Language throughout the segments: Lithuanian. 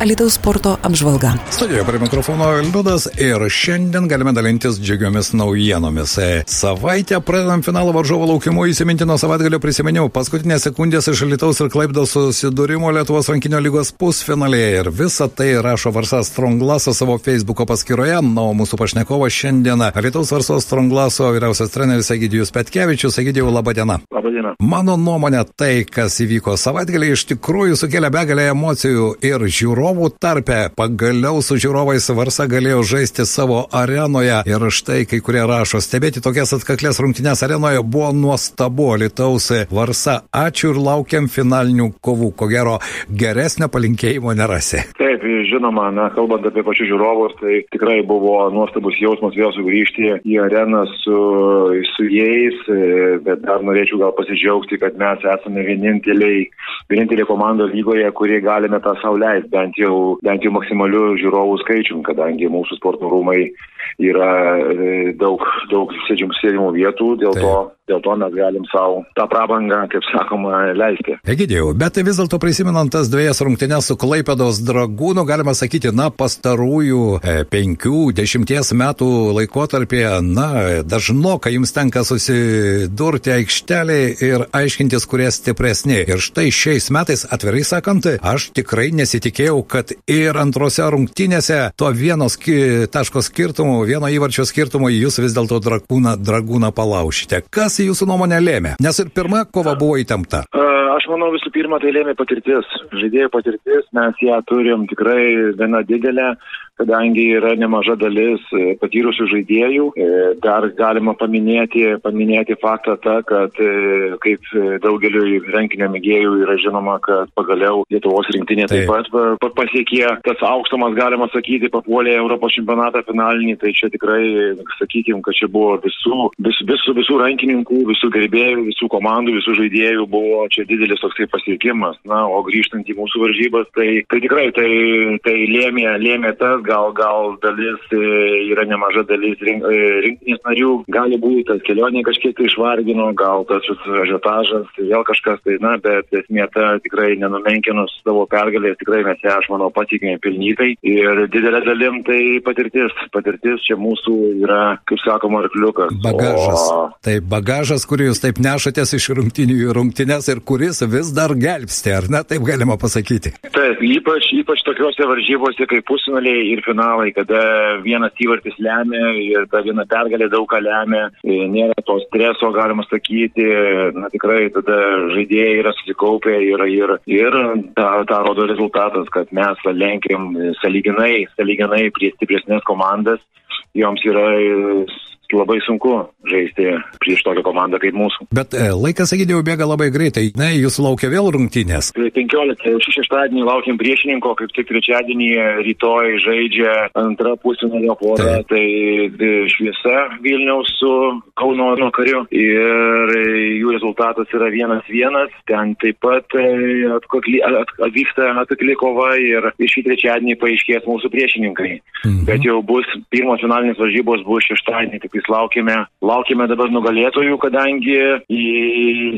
Alitaus sporto apžvalga. Studijoje prie mikrofono Liudas ir šiandien galime dalintis džiugiomis naujienomis. Savaitę pradedam finalo varžovo laukimu įsimintino savaitgalio prisiminiau. Paskutinės sekundės iš Alitaus ir Klaipdos susidūrimo Lietuvos rankinio lygos pusfinalėje ir visą tai rašo Varsas Stronglaso savo Facebook'o paskyroje. Na, o mūsų pašnekovas šiandien Alitaus Varsos Stronglaso vyriausias treneris Egidijus Petkevičius. Egidijau, laba diena. Labą dieną. Mano nuomonė, tai, kas įvyko savaitgalį, iš tikrųjų sukėlė begalę emocijų ir žiūrovų tarpe. Pagaliau su žiūrovais Varsa galėjo žaisti savo arenoje ir štai kai kurie rašo, stebėti tokias atkaklės rungtynės arenoje buvo nuostabu, Lietuvos Varsa. Ačiū ir laukiam finalinių kovų. Ko gero, geresnio palinkėjimo nerasi. Taip, žinoma, na, kalbant apie pačius žiūrovus, tai tikrai buvo nuostabus jausmas vėl sugrįžti į areną su, su jais, bet dar norėčiau gal pasidžiaugti, kad mes esame vieninteliai, vienintelė komanda lygoje, kurie galime tą sauliais, bent jau, bent jau maksimaliu žiūrovų skaičium, kadangi mūsų sporto rūmai yra e, daug, daug sėdimų vietų, dėl Taip. to, dėl to mes galim savo tą prabangą, kaip sakoma, leisti. Egidėjau, bet vis dėlto prisimenant tas dviejas rungtynės su Klaipėdos dragūnu, galima sakyti, na, pastarųjų e, penkių, dešimties metų laikotarpėje, na, dažnokai jums tenka susidurti aikštelėje ir aiškintis, kurie stipresni. Ir štai šiais metais, atvirai sakant, aš tikrai nesitikėjau, kad ir antrose rungtynėse to vieno ski, taško skirtumo, vieno įvarčio skirtumo jūs vis dėlto dragūną, dragūną palaušite. Kas jūsų nuomonė lėmė? Nes ir pirma kova buvo įtempta. Aš manau visų pirma tai lėmė patirtis, žaidėjų patirtis, mes ją turim tikrai gana didelę, kadangi yra nemaža dalis e, patyrusių žaidėjų. E, Dar galima paminėti, paminėti faktą tą, kad e, kaip daugeliu renginio mėgėjų yra žinoma, kad pagaliau Lietuvos rinktinė taip, Taip. pat pa- pasiekė tas aukštumas, galima sakyti, papuolė Europos čempionatą finalinį, tai čia tikrai, sakykime, kad čia buvo visų, vis, visų, visų rankininkų, visų gerbėjų, visų komandų, visų žaidėjų buvo čia didelis toksai pasiekimas. Na, o grįžtant į mūsų varžybas, tai, tai tikrai tai, tai lėmė, lėmė tas, gal, gal dalis e, yra nemaža dalis rink, e, rinktinės narių, gali būti tas kelionė kažkiek tai išvargino, gal tas ažiotažas, tai vėl kažkas tai, na, bet esmė ta tikrai nenumenkinus savo pergalės, tikrai mes ją, aš manau, patikime pelnytai ir didelė dalim tai patirtis, patirtis čia mūsų yra, kaip sakoma, arkliukas. Bagažas. O, Tai bagažas, kurį jūs taip nešatės iš rungtynių į rungtynės ir kuris vis dar gelbsti, ar ne, taip galima pasakyti. Taip, ypač, ypač tokiuose varžybose kaip pusfinaliai ir finalai, kada vienas įvartis lemia ir ta viena pergalė daug ką lemia, e, nėra to streso, galima sakyti, na tikrai tada žaidėjai yra susikaupę ir, ir, ir tą, tą rodo rezultatas, kad mes lenkiam saliginai, saliginai prie stipresnės komandas, joms yra labai sunku žaisti prieš tokią komandą kaip mūsų. Bet e, laikas, sakydėjau, bėga labai greitai. Na, jūs laukia vėl rungtynės. Tai 15, jau šį šeštadienį laukiam priešininko, kaip tik trečiadienį rytoj žaidžia antra pusfinalio pora, tai e, šviesa Vilniaus su Kauno kariu ir e, jų rezultatas yra vienas vienas, ten taip pat e, atkakli, at, atvyksta atkakli kova ir šį trečiadienį paaiškės mūsų priešininkai. Mhm. Bet jau bus pirmos finalinės varžybos bus šeštadienį, tik tais laukime, laukime dabar nugalėtojų, kadangi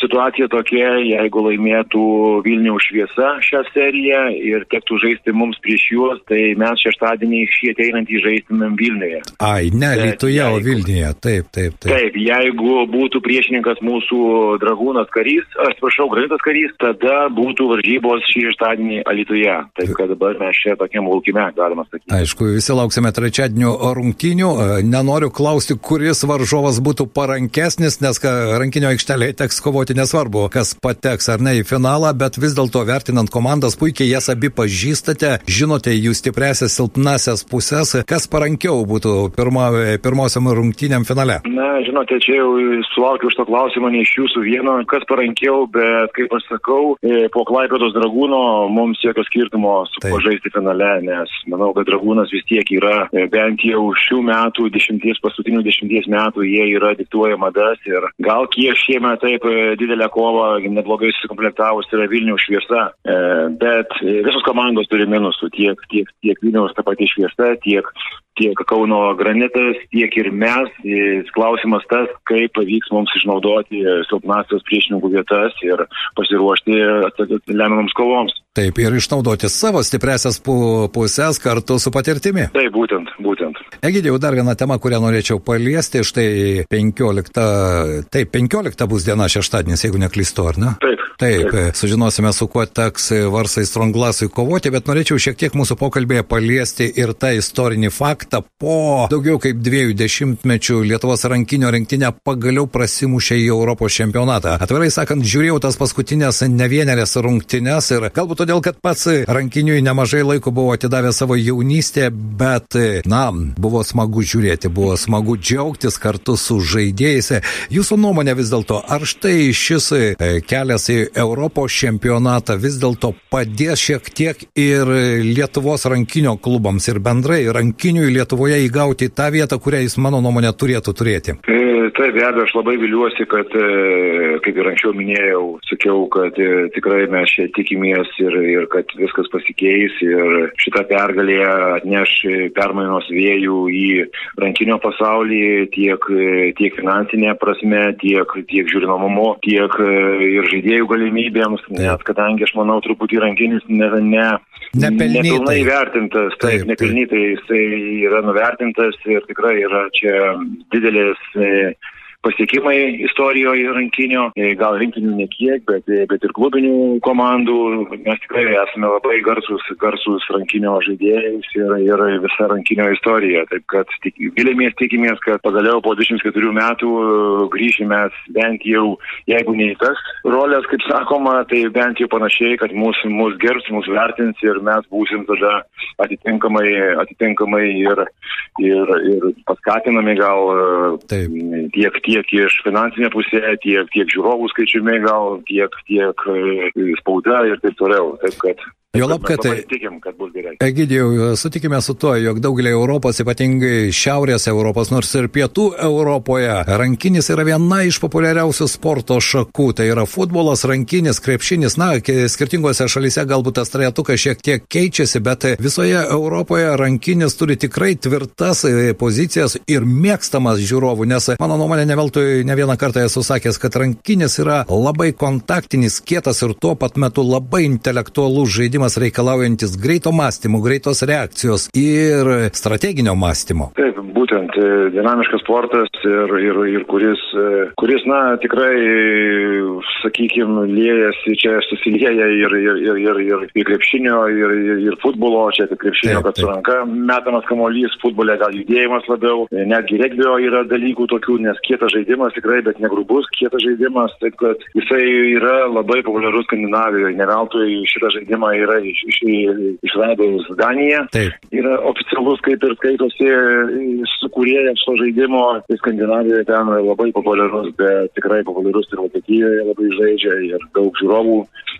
situacija tokia, jeigu laimėtų Vilniaus šviesa šią seriją ir tektų žaisti mums prieš juos, tai mes šeštadienį šį ateinantį žaistumėm Vilniuje. Ai, ne, Lietuvoje, o Vilniuje. Taip, taip, taip. Taip, jeigu būtų priešininkas mūsų dragūnas karys, atsiprašau, granitas karys, tada būtų varžybos šį šeštadienį Alituje. Taip, kad dabar mes čia tokiam laukime, galima sakyti. Aišku, visi lauksime trečiadienio rungtynių. E, Nenoriu klausti, kuris varžovas būtų parankesnis, nes rankinio aikštelėje teks kovoti nesvarbu, kas pateks ar ne į finalą, bet vis dėlto vertinant komandas, puikiai jas abi pažįstate, žinote jų stipresias, silpnasias pusės, kas parankiau būtų pirma, pirmosiam rungtyniam finale. Na, žinote, čia jau sulaukiu už to klausimą ne iš jūsų vieno, kas parankiau, bet kaip aš sakau, e, po Klaipėdos dragūno mums jokio skirtumo su kuo žaisti finale, nes manau, kad dragūnas vis tiek yra e, bent jau šių metų, dešimties paskutinių dešimties metų jie yra diktuoja madas ir gal kiek šiemet taip e, didelę kovą neblogai susikomplektavus yra Vilniaus šviesa, e, bet e, visos komandos turi minusų, tiek, tiek, tiek Vilniaus ta pati šviesa, tiek tiek Kauno granitas, tiek ir mes. Klausimas tas, kaip pavyks mums išnaudoti silpnasios priešininkų vietas ir pasiruošti lemiamams kovoms. Taip, ir išnaudoti savo stipresias pusės kartu su patirtimi. Taip, būtent, būtent. Egidėjau, dar viena tema, kurią norėčiau paliesti. Štai 15, taip, 15 bus diena šeštadienis, jeigu neklystu, ar ne? Taip. Taip, taip. sužinosime, su kuo teks Varsai Stronglasui kovoti, bet norėčiau šiek tiek mūsų pokalbėje paliesti ir tą istorinį faktą. Po daugiau kaip dviejų dešimtmečių Lietuvos rankinio rinktinė pagaliau prasimušė į Europos čempionatą. Atvirai sakant, žiūrėjau tas paskutinės ne vienerės rungtynės ir galbūt todėl, kad pats rankiniui nemažai laiko buvo atidavęs savo jaunystę, bet, na, buvo smagu žiūrėti, buvo smagu džiaugtis kartu su žaidėjais. Jūsų nuomonė vis dėlto, ar štai šis e, kelias į Europos čempionatą vis dėlto padės šiek tiek ir Lietuvos rankinio klubams ir bendrai rankiniui Lietuvoje įgauti tą vietą, kurią jis, mano nuomonė, turėtų turėti? E, tai be abejo, aš labai viliuosi, kad, e, kaip ir anksčiau minėjau, sakiau, kad e, tikrai mes čia tikimės ir, ir kad viskas pasikeis ir šitą pergalę atneš permainos vėjų į rankinio pasaulį tiek, tiek finansinė prasme, tiek, tiek žiūrinomumo, tiek ir žaidėjų galimybėms, nes kadangi aš manau truputį rankinis ne, ne, nepilnai vertintas, taip, taip nepelnytai jisai yra nuvertintas ir tikrai yra čia didelės e, pasiekimai istorijoje rankinio, e, gal rinkinių ne kiek, bet, e, bet ir klubinių komandų. Mes tikrai esame labai garsus, garsus rankinio žaidėjais ir, ir visa rankinio istorija. Taip kad tik, vilėmės tikimės, kad pagaliau po 24 metų e, grįžime bent jau, jeigu ne į tas rolės, kaip sakoma, tai bent jau panašiai, kad mūsų mus gerbs, mūsų vertins ir mes būsim tada atitinkamai, atitinkamai ir, ir, ir paskatinami gal Taip. tiek tiek iš finansinė pusė, tiek, tiek žiūrovų skaičiumi gal, tiek, tiek e, spauda ir taip toliau. Taip kad Juolab, kad... Tikim, kad bus gerai. Egidijau, sutikime su tuo, jog daugelį Europos, ypatingai Šiaurės Europos, nors ir Pietų Europoje, rankinis yra viena iš populiariausių sporto šakų. Tai yra futbolas, rankinis, krepšinis. Na, skirtingose šalyse galbūt tas trejetukas šiek tiek keičiasi, bet visoje Europoje rankinis turi tikrai tvirtas e, pozicijas ir mėgstamas žiūrovų, nes mano nuomonė ne veltui ne vieną kartą esu sakęs, kad rankinis yra labai kontaktinis, kietas ir tuo pat metu labai intelektualus žaidimas žaidimas reikalaujantis greito mąstymo, greitos reakcijos ir strateginio mąstymo. Taip, būtent dinamiškas sportas ir, ir, ir kuris, e, kuris, na, tikrai, sakykime, liejasi, čia susilieja ir, ir, ir, ir, ir, ir krepšinio, ir, ir, ir futbolo, čia tik krepšinio, kad su ranka metamas kamuolys, futbole gal judėjimas labiau, e, netgi regbio yra dalykų tokių, nes kietas žaidimas tikrai, bet negrubus, kietas žaidimas, taip kad jisai yra labai populiarus Skandinavijoje, ne veltui šitą žaidimą yra iš, iš, išleidus Danija. Taip. Yra oficialus, kaip ir skaitosi, sukūrėjas šio žaidimo. Tai Skandinavijoje ten labai populiarus, bet tikrai populiarus ir Vokietijoje labai žaidžia ir daug žiūrovų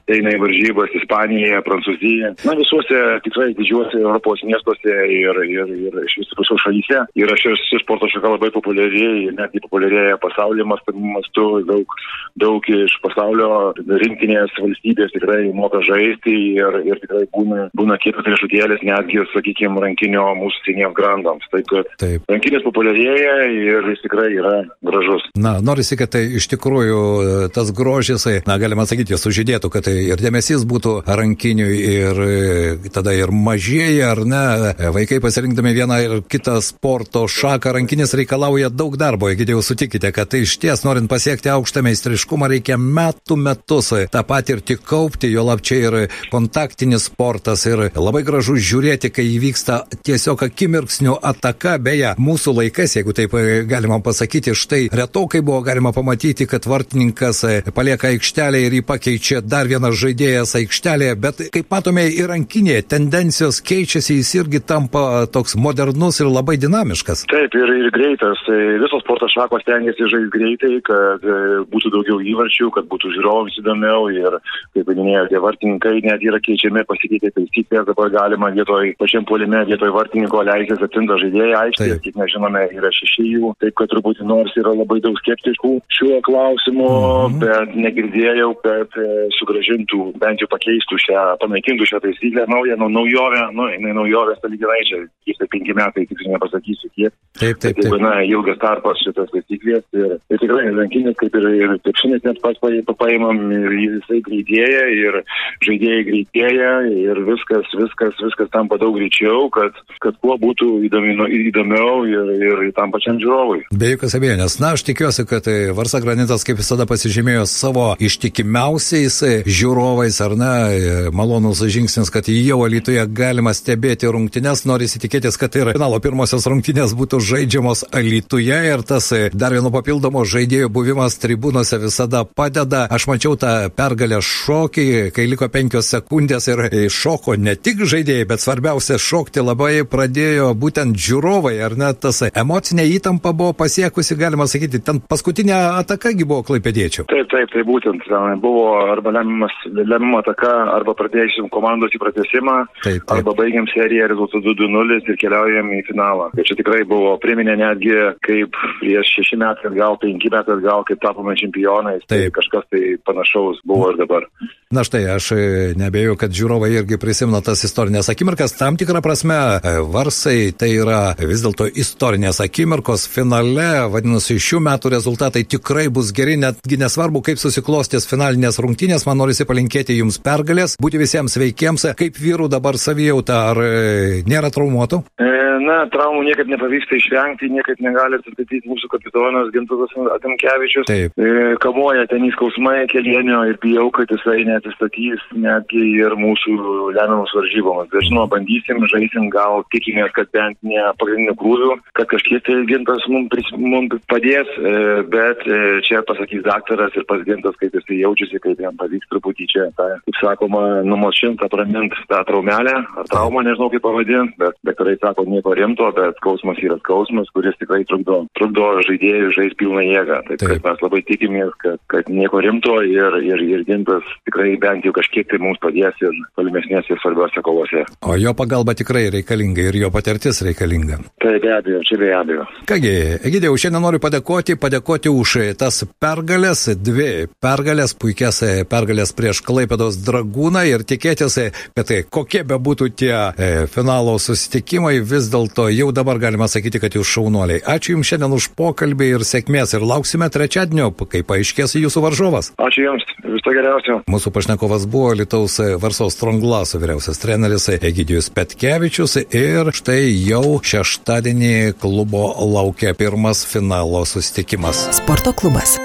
eina į varžybas Ispanijoje, Prancūzijoje. Na, visuose tikrai didžiuose Europos miestuose ir, ir, ir iš visų šalyse. Ir šis sporto šaka labai populiariai, netgi populiarėja pasaulio mastu, daug, daug iš pasaulio rinktinės valstybės tikrai moka žaisti ir, ir tikrai būna, būna kitas riešutėlis netgi, sakykime, rankinio mūsų seniems grandams. Taip, kad Taip. Rankinės populiarėja ir jis tikrai yra gražus. Na, norisi, kad tai iš tikrųjų tas grožis, na, galima sakyti, sužydėtų, kad tai ir dėmesys būtų rankiniui ir tada ir mažėja, ar ne, vaikai pasirinkdami vieną ir kitą sporto šaką, rankinis reikalauja daug darbo, jeigu jau sutikite, kad tai iš ties, norint pasiekti aukštą meistriškumą, reikia metų metus tą patirtį kaupti, jo lab čia ir kontaktai taktinis sportas ir labai gražu žiūrėti, kai įvyksta tiesiog akimirksnių ataka. Beje, mūsų laikais, jeigu taip e, galima pasakyti, štai retokai buvo galima pamatyti, kad vartininkas e, palieka aikštelę ir jį pakeičia dar vienas žaidėjas aikštelėje, bet kaip matome ir rankinėje tendencijos keičiasi, jis irgi tampa toks modernus ir labai dinamiškas. Taip, ir, ir greitas. Tai visos sporto šakos tengiasi žaisti greitai, kad e, būtų daugiau įvarčių, kad būtų žiūrovams įdomiau ir, kaip minėjote, vartininkai net yra keičiami pasikeitė taisyklės, dabar galima vietoj pačiam polime, vietoj vartininko leistis atsinta žaidėjai aikštėje, tik nežinau žinome, yra šeši jų, taip kad turbūt nors yra labai daug skeptikų šiuo klausimu, mhm. bet negirdėjau, kad e, sugražintų, bent jau pakeistų šią, panaikintų šią taisyklę, naują, nu, naujovę, nu, jinai naujovė saliginai čia, kiek tai penki metai, tiksliai nepasakysiu kiek. Taip, taip, taip. Na, ilgas tarpas šitas taisyklės ir, ir tikrai rankinės kaip ir, ir krepšinis net pats paimam ir jisai greitėja ir žaidėjai greitėja ir viskas, viskas, viskas tampa daug greičiau, kad, kad kuo būtų įdomi, įdomiau ir, ir tam pačiam žiūrovui. Be jokios abejonės. Na, aš tikiuosi, kad tai Varsa Granitas kaip visada pasižymėjo savo ištikimiausiais žiūrovais, ar ne, malonus žingsnis, kad jau Alytuje galima stebėti rungtynes, nori įsitikėtis, kad ir finalo pirmosios rungtynės būtų žaidžiamos Alytuje ir tas dar vieno papildomo žaidėjų buvimas tribūnose visada padeda. Aš mačiau tą pergalę šokį, kai liko penkios sekundės ir šoko ne tik žaidėjai, bet svarbiausia šokti labai pradėjo būtent žiūrovai, ar net tas emocinė įtampa buvo pasiekusi, galima sakyti, ten paskutinė atakagi buvo klaipėdiečių. Taip, taip, tai būtent buvo arba lemiama ataka, arba pradėsim komandos į pratesimą, taip, taip. arba baigiam seriją rezultatu 2-0 ir keliaujam į finalą. Ir čia tikrai buvo priminę netgi kaip prieš šeši metai atgal, penki metai atgal, kaip tapome čempionais. Tai taip. Tai kažkas tai panašaus buvo ir dabar. Na štai, aš e, nebejoju, kad žiūrovai irgi prisimena tas istorinės akimirkas. Tam tikrą prasme, e, Varsai tai yra vis dėlto istorinės akimirkos finale. Vadinasi, šių metų rezultatai tikrai bus geri, netgi nesvarbu, kaip susiklostės finalinės rungtynės. Man norisi palinkėti jums pergalės, būti visiems veikiems. Kaip vyrų dabar savijauta, ar e, nėra traumuotų? E, na, traumų niekaip nepavyksta išvengti, niekaip negali atsistatyti mūsų kapitonas Gintukas Adamkevičius. Taip. E, kamuoja ten įskausmai kelienio ir bijau, kad jisai neatsistatys netgi ir mūsų lemiamus varžybomis. Bet žinoma, bandysim, žaisim, gal tikimės, kad bent ne pagrindinių krūvių, kad kažkiek tai gintas mums, mums padės, e, bet e, čia pasakys daktaras ir pas gintas, kaip jisai jaučiasi, kaip jam pavyks truputį čia, ta, kaip sakoma, numalšinti, apramint tą traumelę, ar traumą, nežinau kaip pavadinti, bet daktarai sako nieko rimto, bet skausmas yra skausmas, kuris tikrai trukdo, trukdo žaidėjų žaisti pilną jėgą. Taip, Taip. mes labai tikimės, kad, kad nieko rimto ir, ir, ir gintas tikrai bent jau kažkiek tai mums padės ir tolimesnėse svarbiose kovose. O jo pagalba tikrai reikalinga ir jo patirtis reikalinga. Tai be abejo, čia be abejo. Kągi, Egidėjau, šiandien noriu padėkoti, padėkoti už tas pergalės, dvi pergalės, puikias pergalės prieš Klaipėdos dragūną ir tikėtis, kad tai kokie be būtų tie e, finalo susitikimai, vis dėlto jau dabar galima sakyti, kad jūs šaunuoliai. Ačiū Jums šiandien už pokalbį ir sėkmės ir lauksime trečiadienio, kai paaiškės jūsų varžovas. Ačiū Jums, viso geriausio. Mūsų pašnekovas buvo Lietuvos Varsos Stronglaso vyriausias treneris Egidijus Petkevičius ir štai jau šeštadienį klubo laukia pirmas finalo susitikimas. Sporto klubas.